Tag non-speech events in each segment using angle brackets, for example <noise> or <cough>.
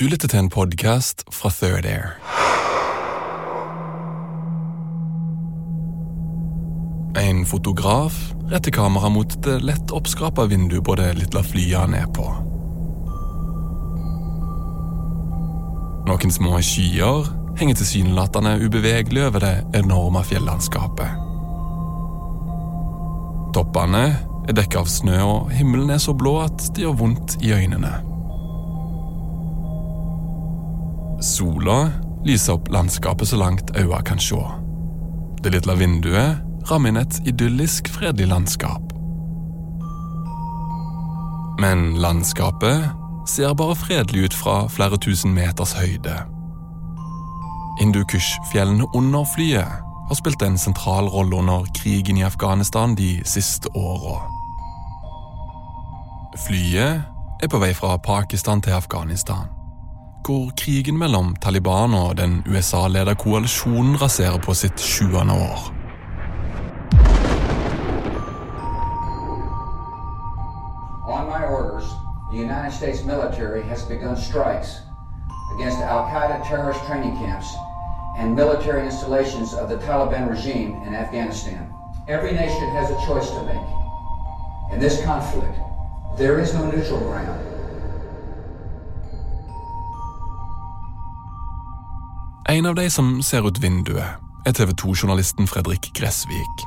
Du lytter til en podkast fra Third Air. En fotograf retter kameraet mot det lett oppskrapa vinduet på det lille flyet han er på. Noen små skyer henger tilsynelatende ubevegelig over det enorme fjellandskapet. Toppene er dekket av snø, og himmelen er så blå at det gjør vondt i øynene. Sola lyser opp landskapet så langt øya kan se. Det lille vinduet rammer inn et idyllisk, fredelig landskap. Men landskapet ser bare fredelig ut fra flere tusen meters høyde. Hindukush-fjellene under flyet har spilt en sentral rolle under krigen i Afghanistan de siste åra. Flyet er på vei fra Pakistan til Afghanistan, hvor krigen mellom Taliban og den USA-ledede koalisjonen raserer på sitt sjuende år. On my orders, the United States military has begun strikes against Al Qaeda terrorist training camps and military installations of the Taliban regime in Afghanistan. Every nation has a choice to make. In this conflict, there is no neutral ground. En av de som ser ut vinduet, er TV 2-journalisten Fredrik Gressvik.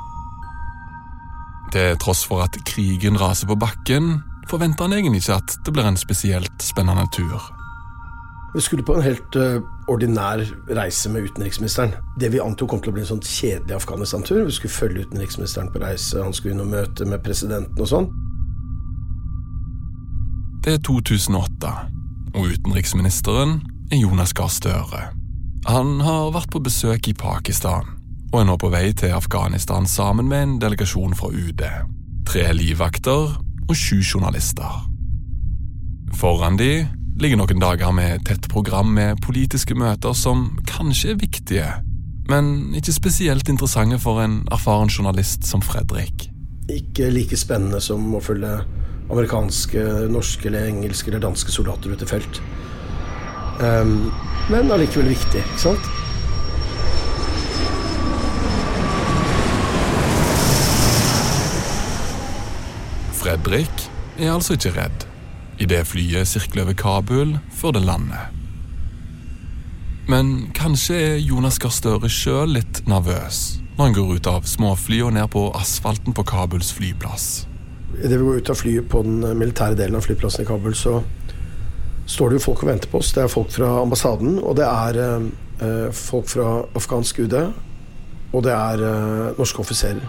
Til tross for at krigen raser på bakken, forventer han egentlig ikke at det blir en spesielt spennende tur. Vi skulle på en helt uh, ordinær reise med utenriksministeren. Det vi antok kom til å bli en sånn kjedelig Afghanistan-tur. Vi skulle følge utenriksministeren på reise, han skulle inn og møte med presidenten og sånn. Det er 2008, og utenriksministeren er Jonas Gahr Støre. Han har vært på besøk i Pakistan, og er nå på vei til Afghanistan sammen med en delegasjon fra UD. Tre livvakter og sju journalister. Foran de ligger noen dager med tett program med politiske møter som kanskje er viktige, men ikke spesielt interessante for en erfaren journalist som Fredrik. Ikke like spennende som å følge amerikanske, norske eller engelske eller danske soldater ut i felt. Um, men allikevel viktig, ikke sant? Fredrik er altså ikke redd idet flyet sirkler over Kabul før det lander. Men kanskje er Jonas Gahr Støre sjøl litt nervøs når han går ut av småflyet og ned på asfalten på Kabuls flyplass. Idet vi går ut av flyet på den militære delen av flyplassen i Kabul, så står det jo folk og venter på oss. Det er folk fra ambassaden, og det er eh, folk fra afghansk UD, og det er eh, norske offiserer.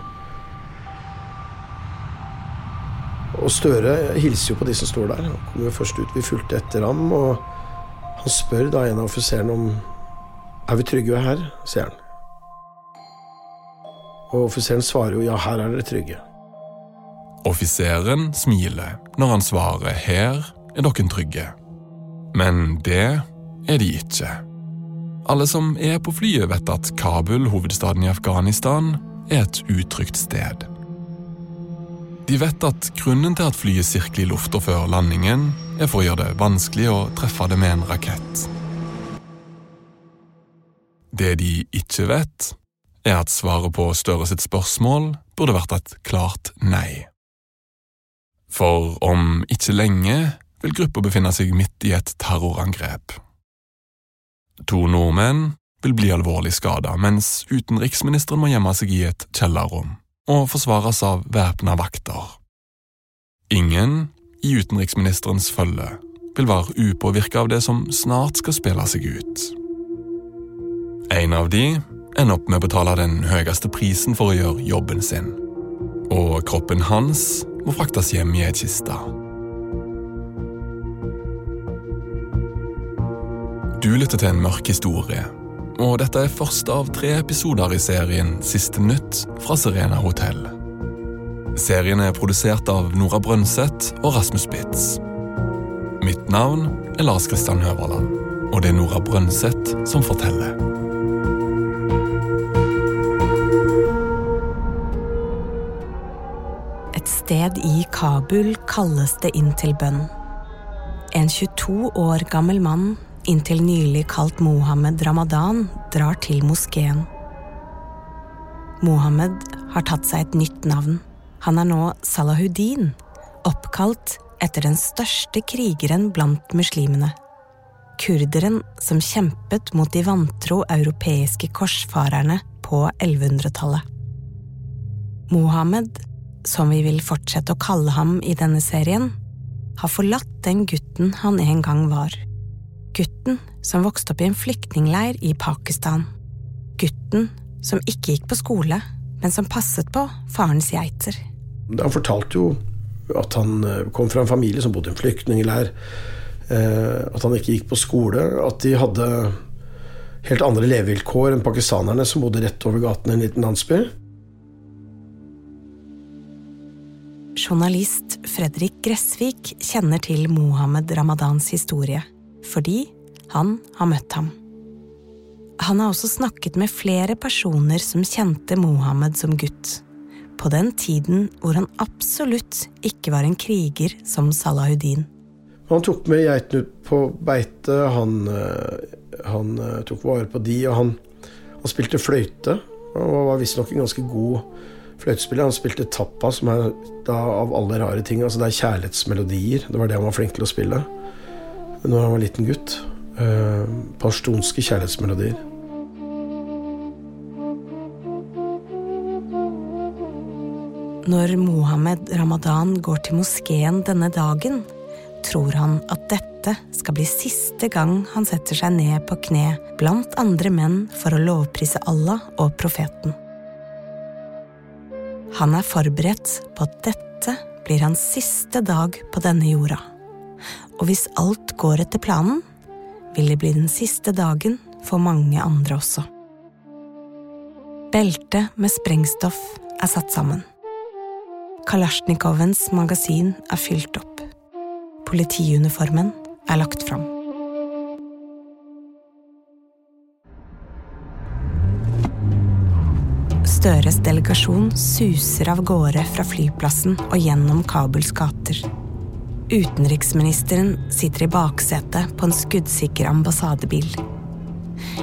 Og Støre hilser jo på de som står der. Han kom jo først ut. Vi fulgte etter ham, og han spør da en av offiserene om Er vi trygge her, sier han. Og offiseren svarer jo ja, her er dere trygge. Offiseren smiler når han svarer her er dere trygge. Men det er de ikke. Alle som er på flyet, vet at Kabul, hovedstaden i Afghanistan, er et utrygt sted. De vet at grunnen til at flyet sirkler i lufta før landingen, er for å gjøre det vanskelig å treffe det med en rakett. Det de ikke vet, er at svaret på Støre sitt spørsmål burde vært et klart nei. For om ikke lenge vil gruppa befinne seg midt i et terrorangrep. To nordmenn vil bli alvorlig skada, mens utenriksministeren må gjemme seg i et kjellerrom og forsvares av væpna vakter. Ingen i utenriksministerens følge vil være upåvirka av det som snart skal spille seg ut. En av de ender opp med å betale den høyeste prisen for å gjøre jobben sin. Og kroppen hans må fraktes hjem i ei kiste. Du lytter til en mørk historie, og dette er første av tre episoder i serien Siste nytt fra Serena hotell. Serien er produsert av Nora Brønseth og Rasmus Spitz. Mitt navn er Lars Kristian Høverland, og det er Nora Brønseth som forteller. Et sted i Kabul kalles det inn til bønn. En 22 år gammel mann, inntil nylig kalt Mohammed Ramadan, drar til moskeen. Mohammed har tatt seg et nytt navn. Han er nå Salahuddin, oppkalt etter den største krigeren blant muslimene. Kurderen som kjempet mot de vantro europeiske korsfarerne på 1100-tallet. Mohammed, som vi vil fortsette å kalle ham i denne serien, har forlatt den gutten han en gang var. Gutten som vokste opp i en flyktningleir i Pakistan. Gutten som ikke gikk på skole, men som passet på farens geiter. Han fortalte jo at han eh, kom fra en familie som bodde i en flyktningleir. eh, At han ikke gikk på skole. At de hadde helt andre levevilkår enn pakistanerne som bodde rett over gaten i en liten landsby. Journalist Fredrik Gressvik kjenner til Mohammed Ramadans historie fordi han har møtt ham. Han har også snakket med flere personer som kjente Mohammed som gutt, på den tiden hvor han absolutt ikke var en kriger som Salahuddin. Han tok med geitene ut på beite, han, eh, han eh, tok vare på de, og han, han spilte fløyte. Han var visstnok en ganske god fløytespiller. Han spilte tappa, som er da av alle rare ting. Altså det er kjærlighetsmelodier. Det var det han var flink til å spille når han var liten gutt. Eh, pastonske kjærlighetsmelodier. Når Mohammed Ramadan går til moskeen denne dagen, tror han at dette skal bli siste gang han setter seg ned på kne blant andre menn for å lovprise Allah og profeten. Han er forberedt på at dette blir hans siste dag på denne jorda. Og hvis alt går etter planen, vil det bli den siste dagen for mange andre også. Beltet med sprengstoff er satt sammen. Kalasjnikovens magasin er fylt opp. Politiuniformen er lagt fram. Støres delegasjon suser av gårde fra flyplassen og gjennom Kabuls gater. Utenriksministeren sitter i baksetet på en skuddsikker ambassadebil.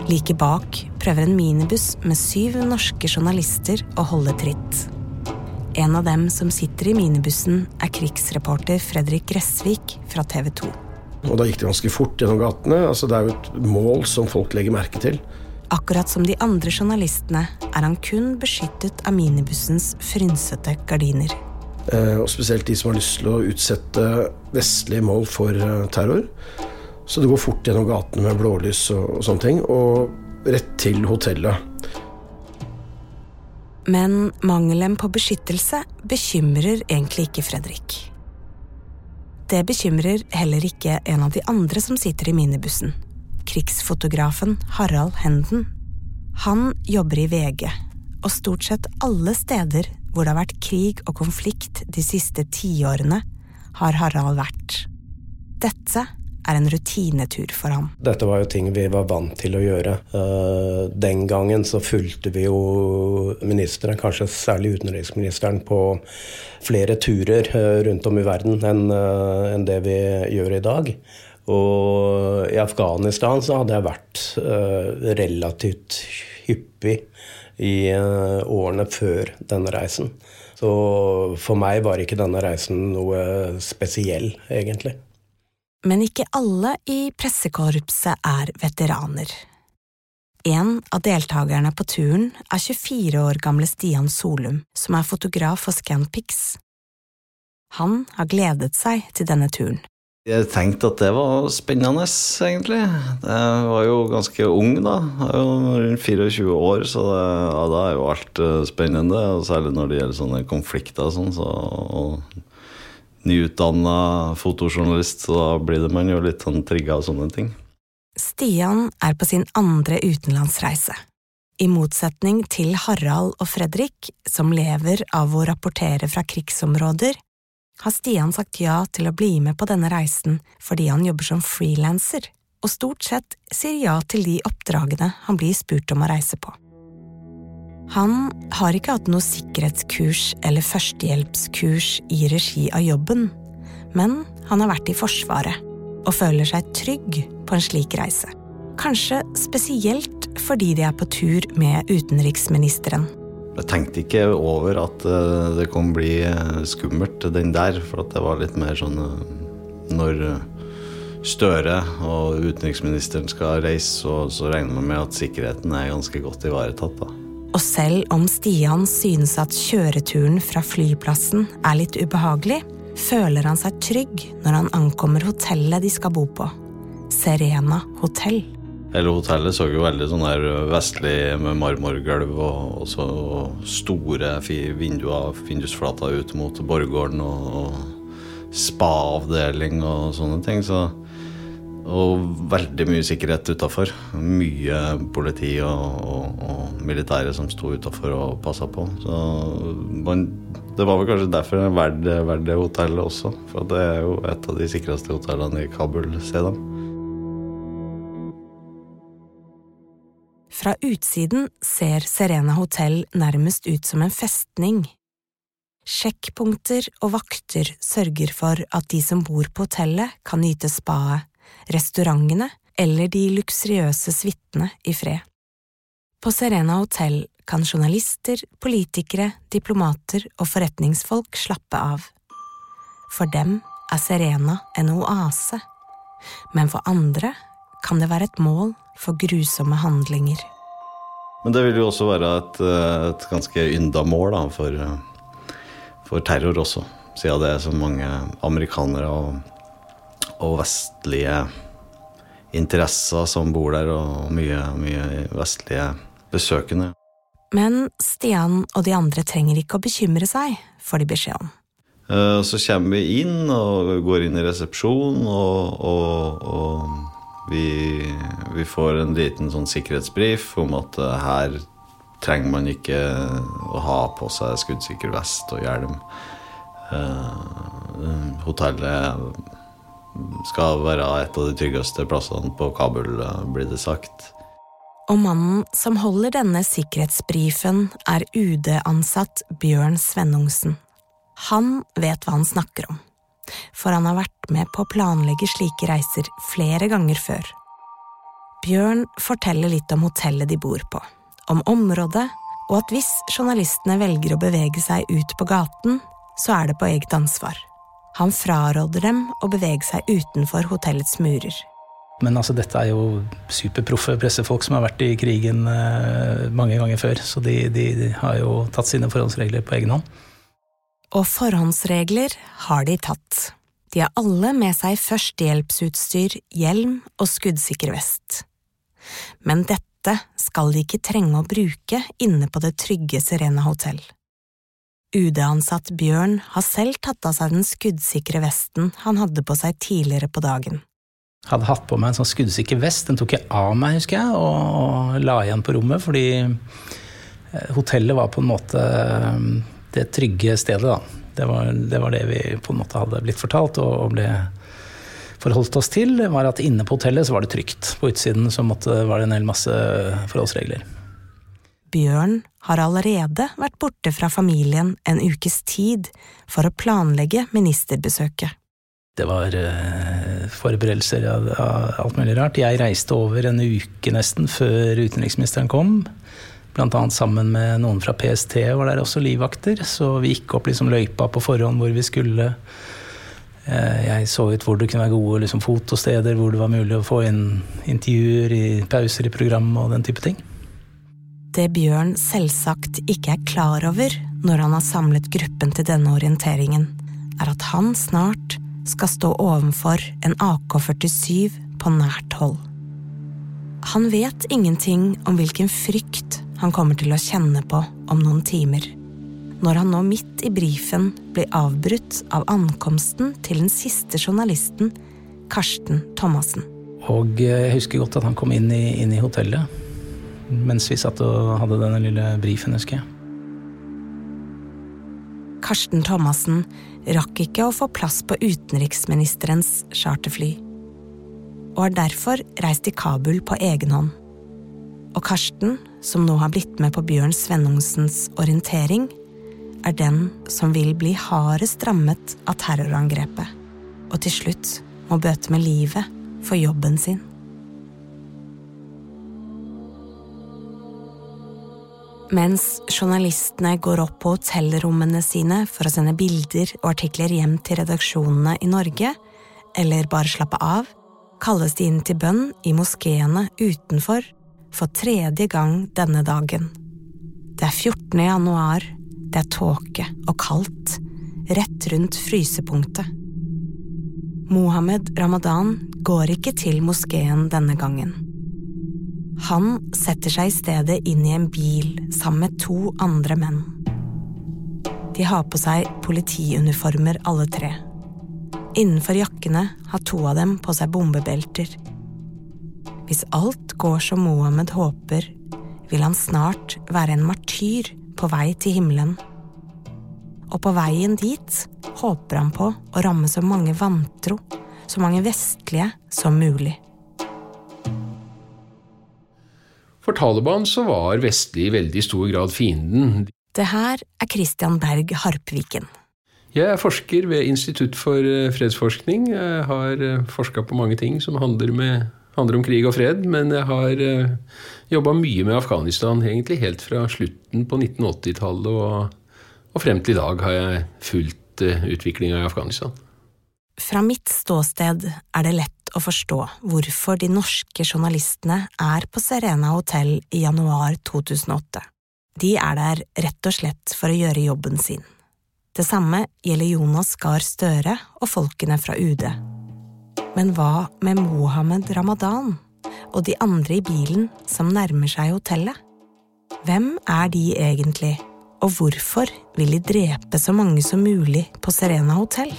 Like bak prøver en minibuss med syv norske journalister å holde tritt. En av dem som sitter i minibussen, er krigsreporter Fredrik Gressvik fra TV 2. Og da gikk det ganske fort gjennom gatene. Altså, det er jo et mål som folk legger merke til. Akkurat som de andre journalistene er han kun beskyttet av minibussens frynsete gardiner. Eh, og spesielt de som har lyst til å utsette vestlige mål for eh, terror. Så det går fort gjennom gatene med blålys og, og sånne ting. Og rett til hotellet. Men mangelen på beskyttelse bekymrer egentlig ikke Fredrik. Det bekymrer heller ikke en av de andre som sitter i minibussen. Krigsfotografen Harald Henden. Han jobber i VG, og stort sett alle steder hvor det har vært krig og konflikt de siste tiårene, har Harald vært. Dette er en rutinetur for ham. Dette var jo ting vi var vant til å gjøre. Eh, den gangen så fulgte vi jo ministeren, kanskje særlig utenriksministeren, på flere turer eh, rundt om i verden enn eh, det vi gjør i dag. Og i Afghanistan så hadde jeg vært relativt hyppig i årene før denne reisen. Så for meg var ikke denne reisen noe spesiell, egentlig. Men ikke alle i pressekorpset er veteraner. En av deltakerne på turen er 24 år gamle Stian Solum, som er fotograf for Scanpics. Han har gledet seg til denne turen. Jeg tenkte at det var spennende, egentlig. Jeg var jo ganske ung da. Jeg jo rundt 24 år, så det, ja, da er jo alt eh, spennende. Og særlig når det gjelder sånne konflikter og sånn. Så, og nyutdanna fotojournalist, så da blir det man jo litt sånn trigga av sånne ting. Stian er på sin andre utenlandsreise. I motsetning til Harald og Fredrik, som lever av å rapportere fra krigsområder, har Stian sagt ja til å bli med på denne reisen fordi han jobber som frilanser, og stort sett sier ja til de oppdragene han blir spurt om å reise på. Han har ikke hatt noe sikkerhetskurs eller førstehjelpskurs i regi av jobben, men han har vært i Forsvaret og føler seg trygg på en slik reise. Kanskje spesielt fordi de er på tur med utenriksministeren. Jeg tenkte ikke over at eh, det kom bli eh, skummelt, den der. For det var litt mer sånn eh, Når Støre og utenriksministeren skal reise, så, så regner man med at sikkerheten er ganske godt ivaretatt. da. Og selv om Stian synes at kjøreturen fra flyplassen er litt ubehagelig, føler han seg trygg når han ankommer hotellet de skal bo på. Serena hotell. Hele hotellet så jo veldig sånn der vestlig med marmorgulv og, så store vinduer, vindusflater ut mot borggården og, og spa-avdeling og sånne ting. Så, og veldig mye sikkerhet utafor. Mye politi og, og, og militære som sto utafor og passa på. Så man, det var vel kanskje derfor jeg valgte det hotellet også. For det er jo et av de sikreste hotellene i Kabul, se dem. Fra utsiden ser Serena hotell nærmest ut som en festning. Sjekkpunkter og vakter sørger for at de som bor på hotellet, kan nyte spaet, restaurantene eller de luksuriøse suitene i fred. På Serena hotell kan journalister, politikere, diplomater og forretningsfolk slappe av. For dem er Serena en oase, men for andre kan det være et mål for grusomme handlinger. Men det vil jo også være et, eh, et ganske ynda mål da, for, eh, for, terror også, siden det er så mange amerikanere og, og, vestlige interesser som bor der, og mye, mye vestlige besøkende. Men Stian og de andre trenger ikke å bekymre seg, får de beskjed om. Eh, så kommer vi inn og går inn i resepsjonen, og, og, og vi, vi, får en liten sånn sikkerhetsbrif om at uh, her trenger man ikke å ha på seg skuddsikker vest og hjelm. Uh, hotellet skal være et av de tryggeste plassene på Kabul, blir det sagt. Og mannen som holder denne sikkerhetsbrifen, er UD-ansatt Bjørn Svennungsen. Han vet hva han snakker om for han har vært med på å planlegge slike reiser flere ganger før. Bjørn forteller litt om hotellet de bor på, om området, og at hvis journalistene velger å bevege seg ut på gaten, så er det på eget ansvar. Han fraråder dem å bevege seg utenfor hotellets murer. Men altså, dette er jo superproffe pressefolk som har vært i krigen eh, mange ganger før, så de, de, de har jo tatt sine forholdsregler på egen hånd. Og forhåndsregler har de tatt. De har alle med seg førstehjelpsutstyr, hjelm og skuddsikker vest. Men dette skal de ikke trenge å bruke inne på det trygge Serena hotell. UD-ansatt Bjørn har selv tatt av seg den skuddsikre vesten han hadde på seg tidligere på dagen. Jeg hadde hatt på meg en sånn skuddsikker vest, den tok jeg av meg, husker jeg, og, la igjen på rommet, fordi eh, hotellet var på en måte det trygge stedet, da. Det var, det var, det vi på en måte hadde blitt fortalt og ble forholdt oss til, var at inne på hotellet så var det trygt. På utsiden så måtte, var det en hel masse forholdsregler. Bjørn har allerede vært borte fra familien en ukes tid for å planlegge ministerbesøket. Det var uh, forberedelser av, av alt mulig rart. Jeg reiste over en uke nesten før utenriksministeren kom. Annet sammen med noen fra PST var der også livvakter. Så vi gikk opp liksom løypa på forhånd hvor vi skulle Eh, jeg så ut hvor det kunne være gode liksom, fotosteder, hvor det var mulig å få inn intervjuer i pauser i programmet og den type ting. Det Bjørn selvsagt ikke er klar over når han har samlet gruppen til denne orienteringen, er at han snart skal stå ovenfor en AK-47 på nært hold. Han vet ingenting om hvilken frykt han kommer til å kjenne på om noen timer når han nå midt i brifen blir avbrutt av ankomsten til den siste journalisten, Karsten Thomassen. Og eh, jeg husker godt at han kom inn i, inn i hotellet mens vi satt og hadde denne lille brifen, husker jeg. Karsten Thomassen rakk ikke å få plass på utenriksministerens charterfly, og har derfor reist til Kabul på egen hånd. Og Karsten, som nå har blitt med på Bjørn Svennungsens orientering, er den som vil bli hardest rammet av terrorangrepet, og til slutt må bøte med livet for jobben sin. Mens journalistene går opp på hotellrommene sine for å sende bilder og artikler hjem til redaksjonene i Norge, eller bare slappe av, kalles de inn til bønn i moskeene utenfor for tredje gang denne dagen. Det er 14. januar det er tåke og kaldt, rett rundt frysepunktet. Mohammed Ramadan går ikke til moskeen denne gangen. Han setter seg i stedet inn i en bil sammen med to andre menn. De har på seg politiuniformer alle tre. Innenfor jakkene har to av dem på seg bombebelter. Hvis alt går som Mohammed håper, vil han snart være en martyr på vei til himmelen. Og på veien dit håper han på å ramme så mange vantro, så mange vestlige som mulig. For Taliban så var vestlig i veldig stor grad fienden. Det her er Christian Berg Harpviken. Jeg er forsker ved Institutt for eh, fredsforskning. Jeg har eh, forska på mange ting som handler, med, handler, om krig og fred, men jeg har eh, jobba mye med Afghanistan, egentlig helt fra slutten på 1980-tallet og, og, frem til i dag har jeg fulgt uh, utviklinga i Afghanistan. Fra mitt ståsted er det lett å forstå hvorfor de norske journalistene er på Serena hotell i januar 2008. De er der rett og slett for å gjøre jobben sin. Det samme gjelder Jonas Gahr Støre og folkene fra UD. Men hva med Mohammed Ramadan? og de andre i bilen som nærmer seg hotellet. Hvem er de egentlig, og hvorfor vil de drepe så mange som mulig på Serena hotell?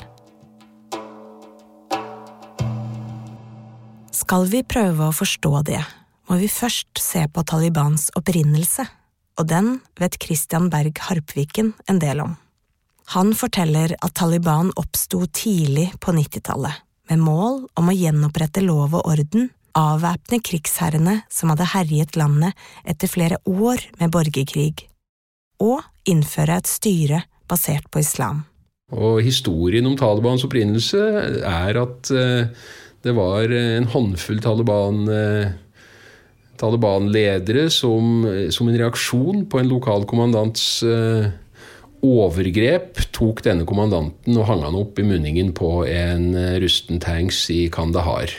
Skal vi prøve å forstå det, må vi først se på Talibans opprinnelse, og den vet Christian Berg Harpviken en del om. Han forteller at Taliban oppsto tidlig på 90-tallet, med mål om å gjenopprette lov og orden avvæpne krigsherrene som hadde herjet landet etter flere år med borgerkrig, og innføre et styre basert på islam. Og Historien om Talibans opprinnelse er at eh, det var en håndfull Taliban, eh, Taliban-ledere som, som, en reaksjon på en lokal kommandants eh, overgrep tok denne kommandanten og hang han opp i munningen på en rusten tanks i Kandahar.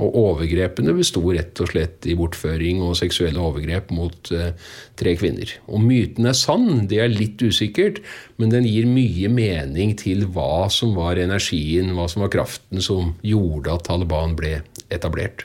Og overgrepene besto rett og slett i bortføring og seksuelle overgrep mot eh, tre kvinner. Og myten er sann, det er litt usikkert, men den gir mye mening til hva som var energien, hva som var kraften som gjorde at Taliban ble etablert.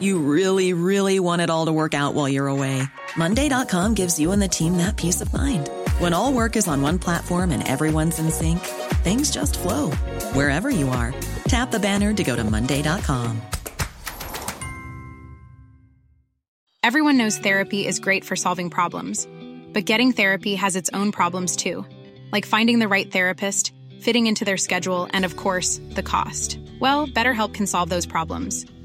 You really, really want it all to work out while you're away. Monday.com gives you and the team that peace of mind. When all work is on one platform and everyone's in sync, things just flow wherever you are. Tap the banner to go to Monday.com. Everyone knows therapy is great for solving problems, but getting therapy has its own problems too, like finding the right therapist fitting into their schedule, and of course, the cost. Well, BetterHelp can solve those problems.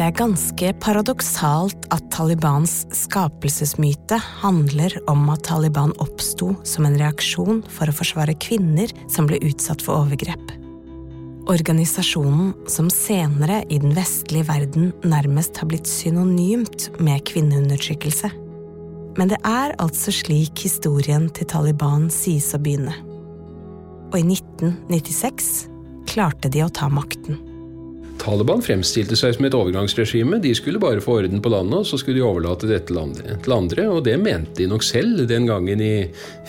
Det er ganske paradoksalt at Talibans skapelsesmyte handler om at Taliban oppsto som en reaksjon for å forsvare kvinner som ble utsatt for overgrep. Organisasjonen som senere i den vestlige verden nærmest har blitt synonymt med kvinneundertrykkelse. Men det er altså slik historien til Taliban sies å begynne. Og i 1996 klarte de å ta makten. Taliban fremstilte seg som et overgangsregime. De skulle bare få orden på landet, og så skulle de overlate dette til andre. Og det mente de nok selv den gangen i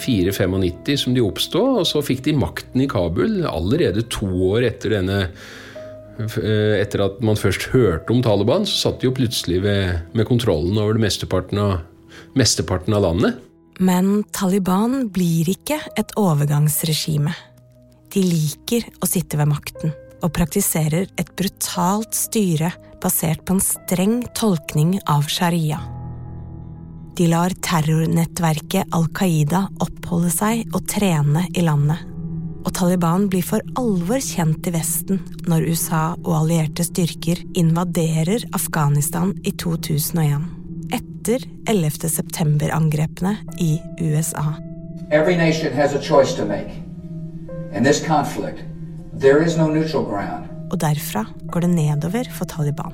495 som de oppstod. Og så fikk de makten i Kabul allerede to år etter denne Etter at man først hørte om Taliban, så satt de jo plutselig ved, med kontrollen over det mesteparten av, mesteparten av landet. Men Taliban blir ikke et overgangsregime. De liker å sitte ved makten og praktiserer et brutalt styre basert på en streng tolkning av sharia. De lar terrornettverket Al Qaida oppholde seg og trene i landet. Og Taliban blir for alvor kjent i Vesten når USA og allierte styrker invaderer Afghanistan i 2001. Etter 11. september-angrepene i USA. Every nation has a choice to make. And this conflict, no. Og derfra går det nedover for Taliban.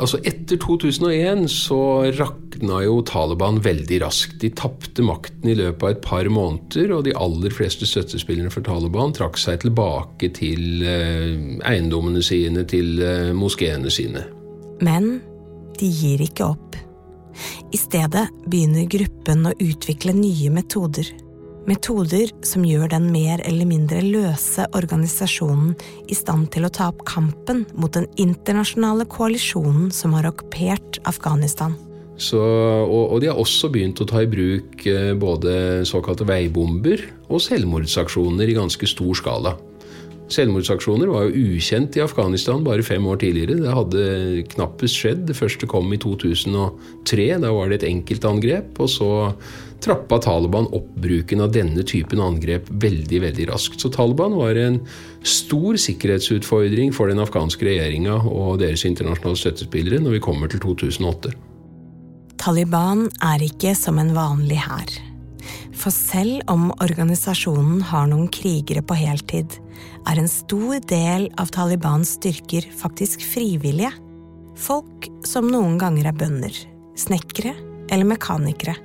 Altså Etter 2001 så rakna jo Taliban veldig raskt. De tapte makten i løpet av et par måneder, og de aller fleste støttespillerne for Taliban trakk seg tilbake til eh, eiendommene sine, til eh, moskeene sine. Men de gir ikke opp. I stedet begynner gruppen å utvikle nye metoder. Metoder som gjør den mer eller mindre løse organisasjonen i stand til å ta opp kampen mot den internasjonale koalisjonen som har okkupert Afghanistan. Så, og, og, de har også begynt å ta i bruk eh, både såkalte veibomber og selvmordsaksjoner i ganske stor skala. Selvmordsaksjoner var jo ukjent i Afghanistan bare fem år tidligere. Det hadde knappest skjedd. Det første kom i 2003. Da var det et enkeltangrep. Og så trappa Taliban opp bruken av denne typen angrep veldig veldig raskt. Så Taliban var en stor sikkerhetsutfordring for den afghanske regjeringa og deres internasjonale støttespillere når vi kommer til 2008. Taliban er ikke som en vanlig hær. For selv om organisasjonen har noen krigere på heltid, er en stor del av Talibans styrker faktisk frivillige. Folk som noen ganger er bønder, snekkere eller mekanikere,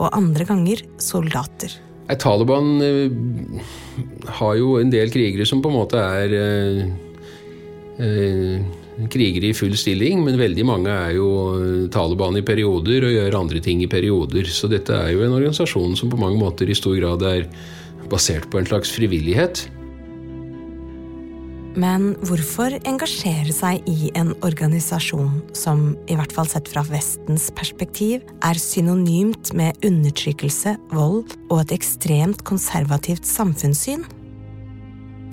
og andre ganger soldater. Taliban eh, har jo en del krigere som på en måte er eh, eh, krigere i full stilling, men veldig mange er jo Taliban i perioder og gjør andre ting i perioder. Så dette er jo en organisasjon som på mange måter i stor grad er basert på en slags frivillighet. Men hvorfor engasjere seg i en organisasjon som, i hvert fall sett fra Vestens perspektiv, er synonymt med undertrykkelse, vold og et ekstremt konservativt samfunnssyn?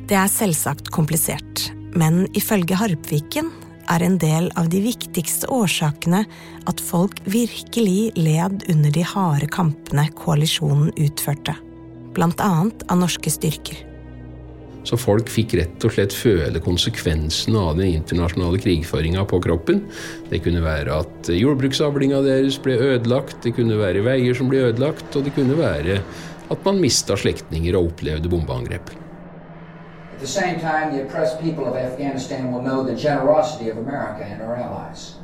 Det er selvsagt komplisert, men ifølge Harpviken er en del av de viktigste årsakene at folk virkelig led under de harde kampene koalisjonen utførte, blant annet av norske styrker. Så folk fikk rett og slett føle konsekvensene av den internasjonale krigføringa på kroppen. Det kunne være at jordbruksavlinga deres ble ødelagt, det kunne være veier som ble ødelagt, og det kunne være at man mista slektninger og opplevde bombeangrep. At the same time, the oppressed people of Afghanistan will know the generosity of America and our allies.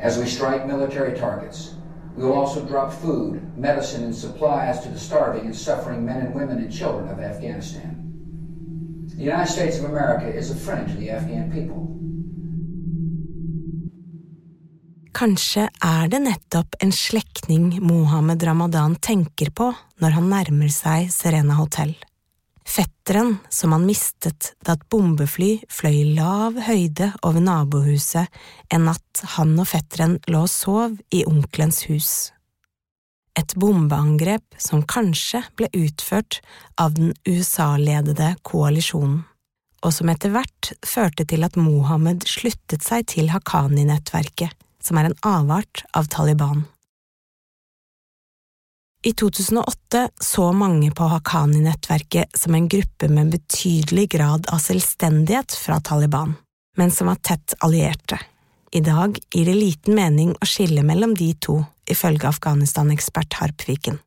as we strike military targets. We will also drop food, medicine, and supplies to the starving and suffering Afghanistan. The United States of America is a friend to the Afghan people. Kanskje er det nettopp en slektning Mohammed Ramadan tenker på når han nærmer seg Serena hotell. Fetteren som han mistet da et bombefly fløy i lav høyde over nabohuset en natt han og fetteren lå og sov i onkelens hus. Et bombeangrep som kanskje ble utført av den USA-ledede koalisjonen, og som etter hvert førte til at Mohammed sluttet seg til Haqqani-nettverket, som er en avart av Taliban. I 2008 så mange på Haqqani-nettverket som en gruppe med betydelig grad av selvstendighet fra Taliban, men som var tett allierte. I dag gir det liten mening å skille mellom de to, ifølge Afghanistan-ekspert Harpviken.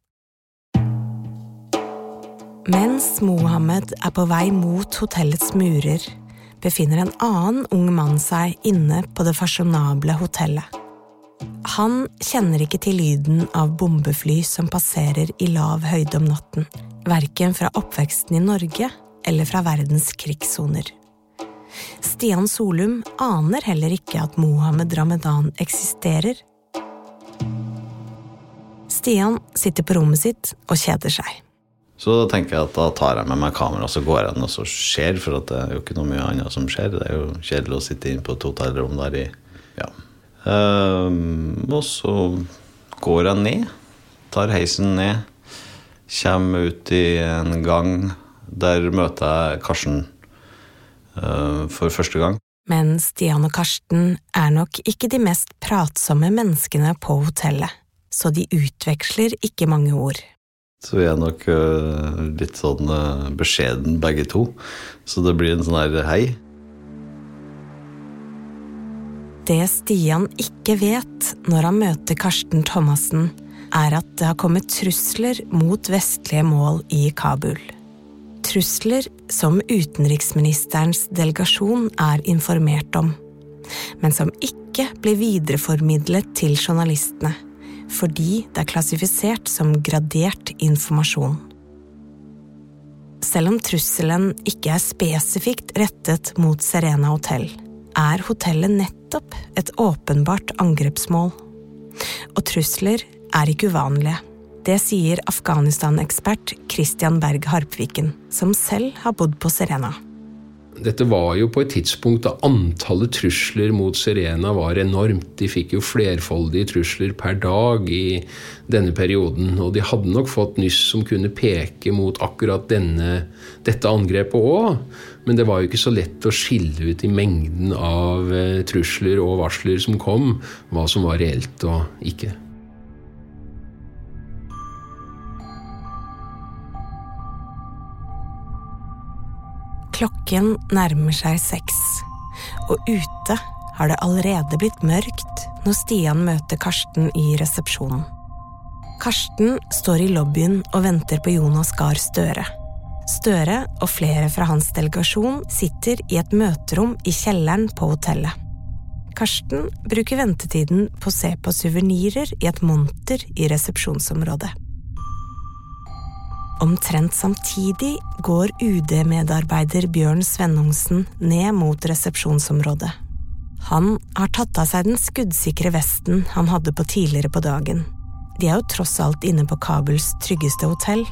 Mens Mohammed er på vei mot hotellets murer, befinner en annen ung mann seg inne på det fasjonable hotellet. Han kjenner ikke til lyden av bombefly som passerer i lav høyde om natten, verken fra oppveksten i Norge eller fra verdens krigssoner. Stian Solum aner heller ikke at Mohammed Ramadan eksisterer. Stian sitter på rommet sitt og kjeder seg. Så da tenker jeg at da tar jeg med meg kamera, og så går jeg ned og ser, for det er jo ikke noe mye annet som skjer. Det er jo kjedelig å sitte inne på et hotellrom der i ja, Um, og så går jeg ned, tar heisen ned, kommer ut i en gang. Der møter jeg Karsten uh, for første gang. Men Stian og Karsten er nok ikke de mest pratsomme menneskene på hotellet, så de utveksler ikke mange ord. Så vi er nok uh, litt sånn uh, beskjeden begge to, så det blir en sånn her hei. Det Stian ikke vet når han møter Karsten Thomassen, er at det har kommet trusler mot vestlige mål i Kabul. Trusler som utenriksministerens delegasjon er informert om, men som ikke blir videreformidlet til journalistene, fordi det er klassifisert som gradert informasjon. Selv om trusselen ikke er spesifikt rettet mot Serena hotell, er hotellet nettopp et åpenbart angrepsmål. Og trusler er ikke uvanlige. Det sier Afghanistan-ekspert Christian Berg Harpviken, som selv har bodd på Serena. Dette var jo på et tidspunkt da antallet trusler mot Serena var enormt. De fikk jo flerfoldige trusler per dag i denne perioden. Og de hadde nok fått nyss som kunne peke mot akkurat denne, dette angrepet òg. Men det var jo ikke så lett å skille ut i mengden av eh, trusler og varsler som kom, hva som var reelt og ikke. Klokken nærmer seg seks, og ute har det allerede blitt mørkt når Stian møter Karsten i resepsjonen. Karsten står i lobbyen og venter på Jonas Gahr Støre. Støre og flere fra hans delegasjon sitter i et møterom i kjelleren på hotellet. Karsten bruker ventetiden på å se på suvenirer i et monter i resepsjonsområdet. Omtrent samtidig går UD-medarbeider Bjørn Svennungsen ned mot resepsjonsområdet. Han har tatt av seg den skuddsikre vesten han hadde på tidligere på dagen. De er jo tross alt inne på Kabuls tryggeste hotell,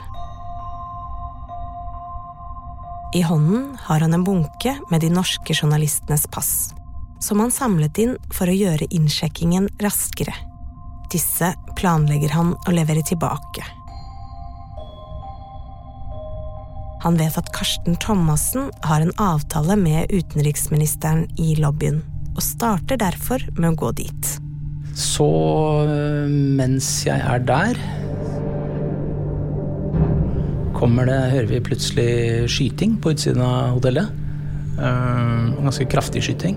i hånden har han en bunke med de norske journalistenes pass, som han samlet inn for å gjøre innsjekkingen raskere. Disse planlegger han å levere tilbake. Han vet at Karsten Thomassen har en avtale med utenriksministeren i lobbyen, og starter derfor med å gå dit. Så øh, mens jeg er der, kommer det, hører vi plutselig skyting på utsiden av hotellet. Uh, ganske kraftig skyting.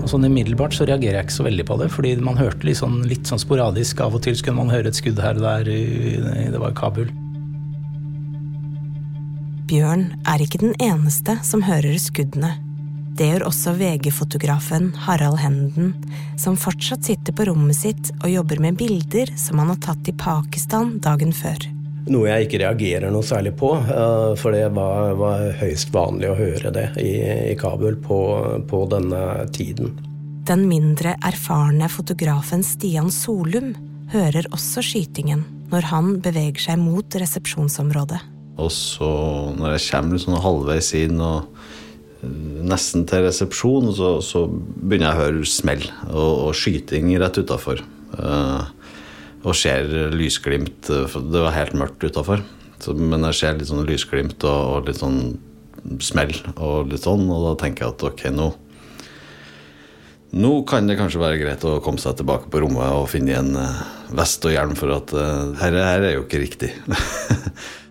Og sånn Umiddelbart så reagerer jeg ikke så veldig på det, fordi man hørte litt sånn, litt sånn sporadisk. Av og til skulle man høre et skudd her og der. Det var i Kabul. Bjørn er ikke den eneste som hører skuddene. Det gjør også VG-fotografen Harald Henden, som fortsatt sitter på rommet sitt og jobber med bilder som han har tatt i Pakistan dagen før. Noe jeg ikke reagerer noe særlig på, eh, for det var, var høyst vanlig å høre det i, i Kabul på, på denne tiden. Den mindre erfarne fotografen Stian Solum hører også skytingen når han beveger seg mot resepsjonsområdet. Og så, når jeg kommer sånn halvveis inn og eh, nesten til resepsjon, så, så begynner jeg å høre smell og, og skyting rett utafor. Uh, og ser lysglimt. For det var helt mørkt utafor. Men jeg ser litt sånn lysglimt og, og, litt sånn smell og litt sånn, og da tenker jeg at ok, nå nå kan det kanskje være greit å komme seg tilbake på rommet og finne igjen vest og hjelm, for at uh, her, her er jo ikke riktig. <laughs>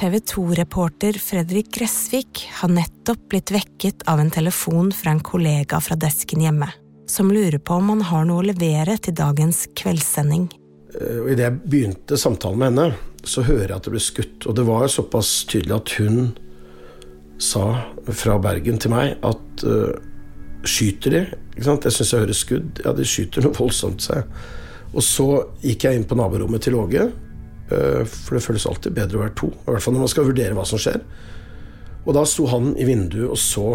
TV 2-reporter Fredrik Gressvik har nettopp blitt vekket av en telefon fra en kollega fra desken hjemme, som lurer på om han har noe å levere til dagens kveldssending. Og Idet jeg begynte samtalen med henne, så hører jeg at det ble skutt. Og det var såpass tydelig at hun sa fra Bergen til meg at uh, skyter de? Ikke sant? Jeg syns jeg hører skudd. Ja, de skyter noe voldsomt, sa jeg. Og så gikk jeg inn på naborommet til Åge, for det føles alltid bedre å være to. I hvert fall når man skal vurdere hva som skjer. Og da sto han i vinduet og så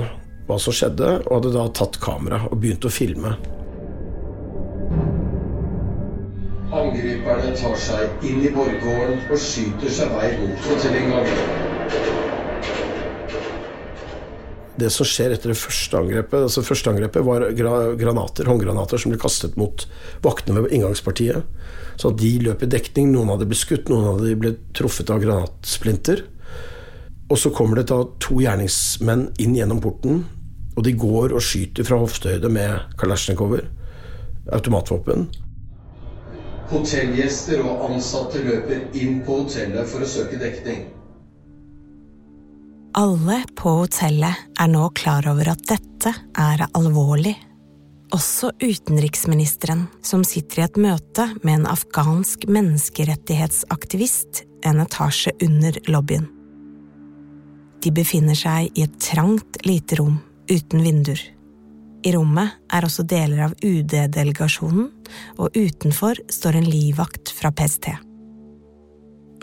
hva som skjedde, og hadde da tatt kamera og begynt å filme. Angriperne tar seg inn i borggården og skyter seg vei mot hotellinngangen. Det som skjer etter det første angrepet altså første angrepet var granater, håndgranater som ble kastet mot vaktene ved inngangspartiet. Så de løp i dekning. Noen av dem ble skutt, noen av dem ble truffet av granatsplinter. Og så kommer det da to gjerningsmenn inn gjennom porten, og de går og skyter fra hoftehøyde med kalasjnikover, automatvåpen. Hotellgjester og ansatte løper inn på hotellet for å søke dekning. Alle på hotellet er nå klar over at dette er alvorlig. Også utenriksministeren, som sitter i et møte med en afghansk menneskerettighetsaktivist en etasje under lobbyen. De befinner seg i et trangt, lite rom uten vinduer. I rommet er også deler av UD-delegasjonen, og utenfor står en livvakt fra PST.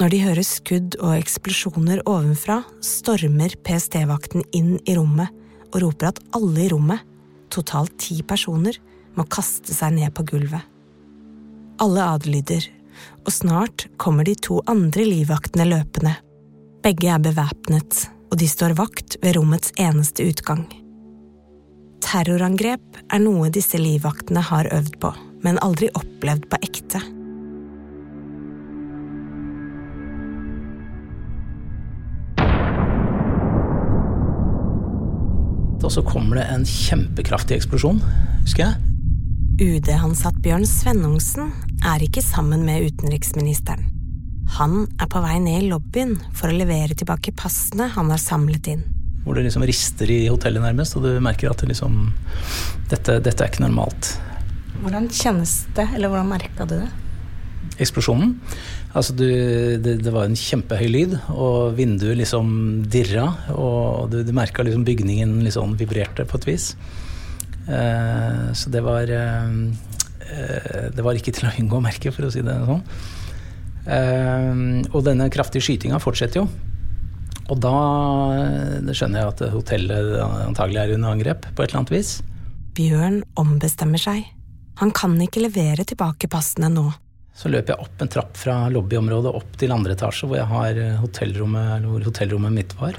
Når de hører skudd og eksplosjoner ovenfra, stormer PST-vakten inn i rommet og roper at alle i rommet, totalt ti personer, må kaste seg ned på gulvet. Alle adlyder, og snart kommer de to andre livvaktene løpende. Begge er bevæpnet, og de står vakt ved rommets eneste utgang. Terrorangrep er noe disse livvaktene har øvd på, men aldri opplevd på ekte. Og så kommer det en kjempekraftig eksplosjon, husker jeg. UD-ansatt Bjørn Svennungsen er ikke sammen med utenriksministeren. Han er på vei ned i lobbyen for å levere tilbake passene han har samlet inn. Hvor det liksom rister i hotellet nærmest, og du merker at det liksom, dette, dette er ikke normalt. Hvordan kjennes det, eller hvordan merka du det? Eksplosjonen. Altså du, det, det, var en kjempehøy lyd, og vinduet liksom dirra. Og du, du merka liksom bygningen liksom vibrerte på et vis. Eh, så det var eh, Det var ikke til å unngå å merke, for å si det sånn. Eh, og denne kraftige skytinga fortsetter jo. Og da skjønner jeg at hotellet antagelig er under angrep på et eller annet vis. Bjørn ombestemmer seg. Han kan ikke levere tilbake passene nå. Så løper jeg opp en trapp fra lobbyområdet opp til andre etasje, hvor jeg har hotellrommet, hvor hotellrommet mitt var.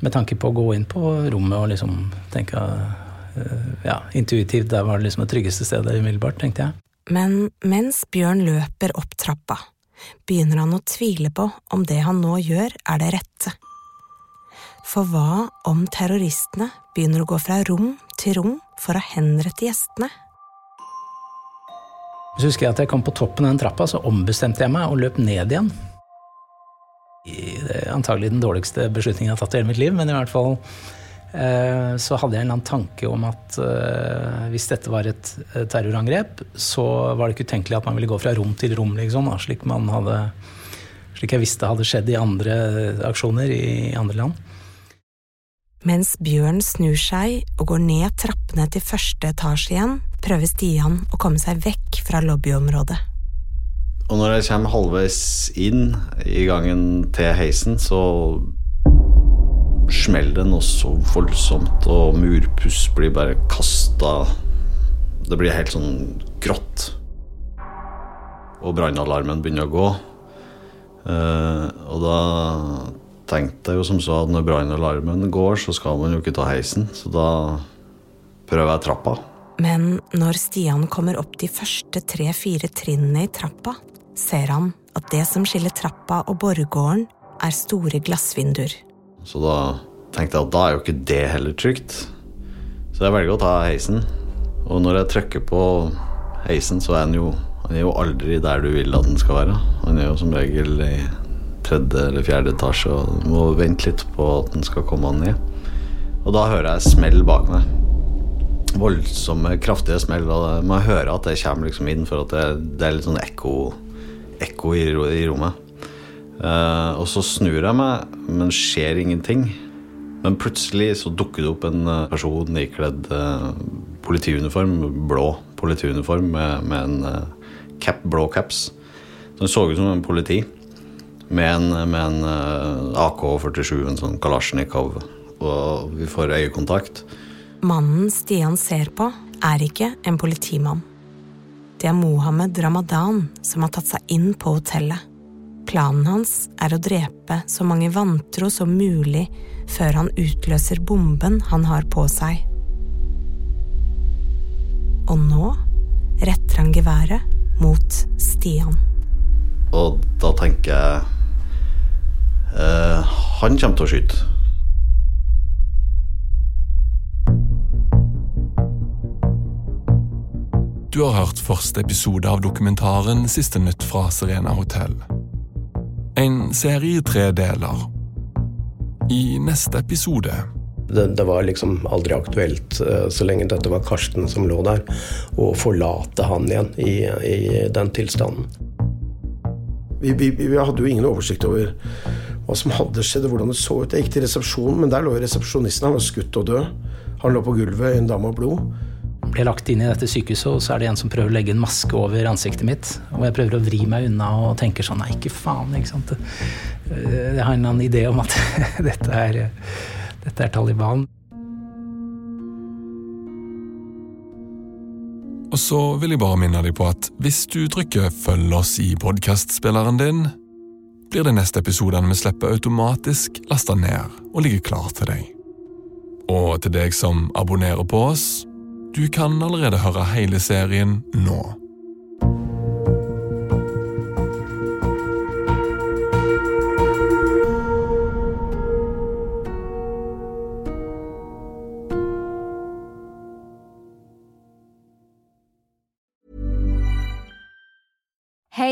Med tanke på å gå inn på rommet og liksom tenke Ja, intuitivt, der var det liksom det tryggeste stedet umiddelbart, tenkte jeg. Men mens Bjørn løper opp trappa, begynner han å tvile på om det han nå gjør, er det rette. For hva om terroristene begynner å gå fra rom til rom for å henrette gjestene? Så husker jeg at jeg kom på toppen av den trappa, så ombestemte jeg meg og løp ned igjen. Antagelig den dårligste beslutningen jeg har tatt i hele mitt liv, men i hvert fall eh, så hadde jeg en eller annen tanke om at eh, hvis dette var et terrorangrep, så var det ikke utenkelig at man ville gå fra rom til rom, liksom, slik, hadde, slik jeg visste hadde skjedd i andre aksjoner i andre land. Mens Bjørn snur seg og går ned trappene til første etasje igjen, prøver Stian å komme seg vekk fra lobbyområdet. Og når jeg kommer halvveis inn i gangen til heisen, så smeller det noe så voldsomt, og murpuss blir bare kasta Det blir helt sånn grått. Og brannalarmen begynner å gå. Uh, og da tenkte jeg jo som så at når brannalarmen går, så skal man jo ikke ta heisen. Så da prøver jeg trappa. Men når Stian kommer opp de første tre-fire trinnene i trappa, ser han at det som skiller trappa og borggården, er store glassvinduer. Så da tenkte jeg at da er jo ikke det heller trygt. Så jeg velger å ta heisen. Og når jeg trykker på heisen, så er den jo, den er jo aldri der du vil at den skal være. Han er jo som regel i tredje eller fjerde etasje og må vente litt på at den skal komme ned. Og da hører jeg smell bak meg. Voldsomme, kraftige smell. Og man hører at det kommer liksom inn, for at det, det er litt sånn ekko, ekko i, i, rommet. Uh, og så snur jeg meg, men skjer ingenting. Men plutselig så dukker det opp en eh, person ikledd uh, politiuniform, blå politiuniform med, med en uh, cap, blå caps. Så det så ut som en politi med en, med en eh, AK-47, en sånn Kalasjnikov, og vi får øyekontakt. Mannen Stian ser på, er ikke en politimann. Det er Mohammed Ramadan som har tatt seg inn på hotellet. Planen hans er å drepe så mange vantro som mulig før han utløser bomben han har på seg. Og nå retter han geværet mot Stian. Og da tenker jeg han kommer til å skyte. Du har hørt første episode av dokumentaren Siste nytt fra Serena hotell. En serie i tre deler. I neste episode det, det, var liksom aldri aktuelt, eh, så lenge dette var Karsten som lå der, å forlate han igjen i, i den tilstanden. Vi, vi, vi, hadde jo ingen oversikt over hva som hadde skjedd, og hvordan det så ut. Jeg gikk til resepsjonen, men der lå resepsjonisten. Han var skutt og død. Han lå på gulvet i en dame av blod. Ble lagt inn i dette sykehuset, og så er det en som prøver å legge en maske over ansiktet mitt. Og jeg prøver å vri meg unna og tenker sånn Nei, ikke faen. ikke sant? Jeg har en eller annen idé om at <laughs> dette er, dette er Taliban. Og så vil jeg bare minne deg på at hvis du trykker 'følg oss' i podkastspilleren din, blir de neste episodene vi slipper automatisk lasta ned og ligger klar til deg. Og til deg som abonnerer på oss, du kan allerede høre hele serien nå.